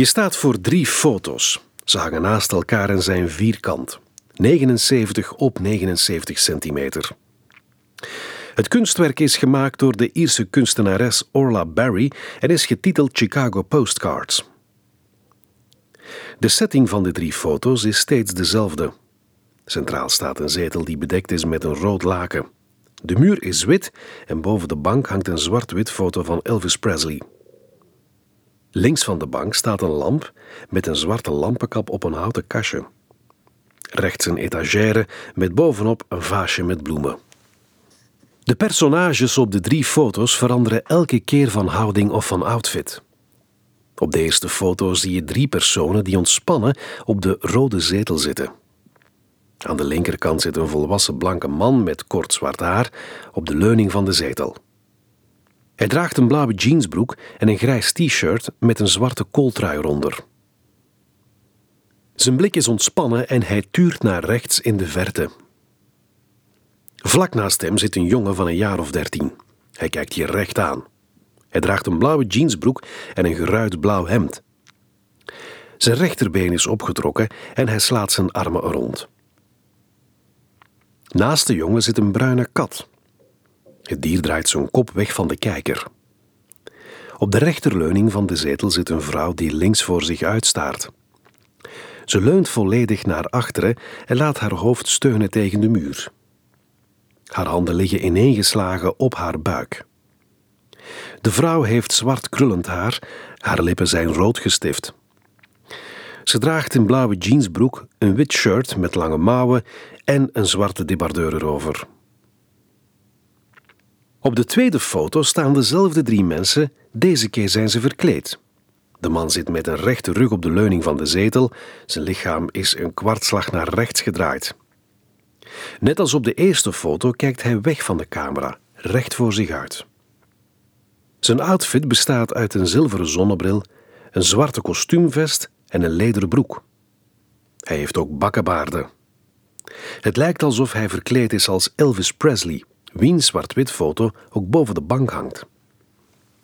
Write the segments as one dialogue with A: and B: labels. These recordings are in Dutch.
A: Je staat voor drie foto's. Ze hangen naast elkaar en zijn vierkant. 79 op 79 centimeter. Het kunstwerk is gemaakt door de Ierse kunstenares Orla Barry en is getiteld Chicago Postcards. De setting van de drie foto's is steeds dezelfde. Centraal staat een zetel die bedekt is met een rood laken. De muur is wit en boven de bank hangt een zwart-wit foto van Elvis Presley. Links van de bank staat een lamp met een zwarte lampenkap op een houten kastje. Rechts een etagère met bovenop een vaasje met bloemen. De personages op de drie foto's veranderen elke keer van houding of van outfit. Op de eerste foto zie je drie personen die ontspannen op de rode zetel zitten. Aan de linkerkant zit een volwassen blanke man met kort zwart haar op de leuning van de zetel. Hij draagt een blauwe jeansbroek en een grijs t-shirt met een zwarte kooltrui eronder. Zijn blik is ontspannen en hij tuurt naar rechts in de verte. Vlak naast hem zit een jongen van een jaar of dertien. Hij kijkt je recht aan. Hij draagt een blauwe jeansbroek en een geruit blauw hemd. Zijn rechterbeen is opgetrokken en hij slaat zijn armen rond. Naast de jongen zit een bruine kat. Het dier draait zijn kop weg van de kijker. Op de rechterleuning van de zetel zit een vrouw die links voor zich uitstaart. Ze leunt volledig naar achteren en laat haar hoofd steunen tegen de muur. Haar handen liggen ineengeslagen op haar buik. De vrouw heeft zwart krullend haar, haar lippen zijn rood gestift. Ze draagt een blauwe jeansbroek, een wit shirt met lange mouwen en een zwarte debardeur erover. Op de tweede foto staan dezelfde drie mensen, deze keer zijn ze verkleed. De man zit met een rechte rug op de leuning van de zetel, zijn lichaam is een kwartslag naar rechts gedraaid. Net als op de eerste foto kijkt hij weg van de camera, recht voor zich uit. Zijn outfit bestaat uit een zilveren zonnebril, een zwarte kostuumvest en een lederen broek. Hij heeft ook bakkenbaarden. Het lijkt alsof hij verkleed is als Elvis Presley, wiens zwart-wit foto ook boven de bank hangt.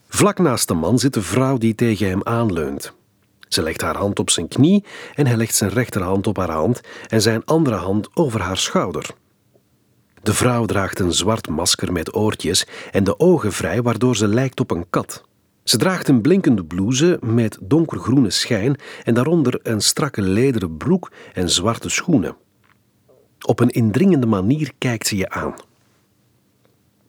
A: Vlak naast de man zit de vrouw die tegen hem aanleunt. Ze legt haar hand op zijn knie en hij legt zijn rechterhand op haar hand en zijn andere hand over haar schouder. De vrouw draagt een zwart masker met oortjes en de ogen vrij, waardoor ze lijkt op een kat. Ze draagt een blinkende blouse met donkergroene schijn en daaronder een strakke lederen broek en zwarte schoenen. Op een indringende manier kijkt ze je aan.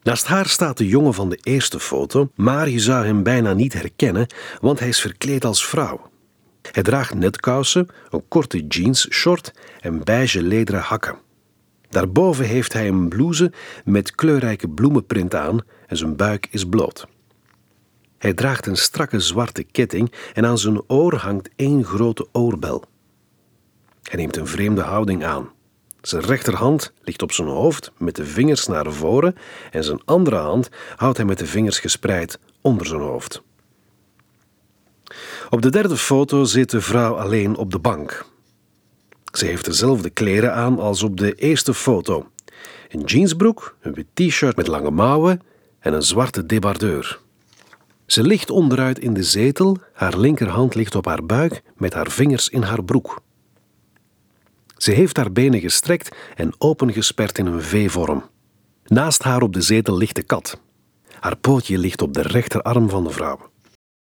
A: Naast haar staat de jongen van de eerste foto, maar je zou hem bijna niet herkennen, want hij is verkleed als vrouw. Hij draagt netkousen, een korte jeans, short en beige lederen hakken. Daarboven heeft hij een blouse met kleurrijke bloemenprint aan en zijn buik is bloot. Hij draagt een strakke zwarte ketting en aan zijn oor hangt één grote oorbel. Hij neemt een vreemde houding aan. Zijn rechterhand ligt op zijn hoofd met de vingers naar voren en zijn andere hand houdt hij met de vingers gespreid onder zijn hoofd. Op de derde foto zit de vrouw alleen op de bank. Ze heeft dezelfde kleren aan als op de eerste foto: een jeansbroek, een wit t-shirt met lange mouwen en een zwarte debardeur. Ze ligt onderuit in de zetel, haar linkerhand ligt op haar buik met haar vingers in haar broek. Ze heeft haar benen gestrekt en opengesperd in een V-vorm. Naast haar op de zetel ligt de kat. Haar pootje ligt op de rechterarm van de vrouw.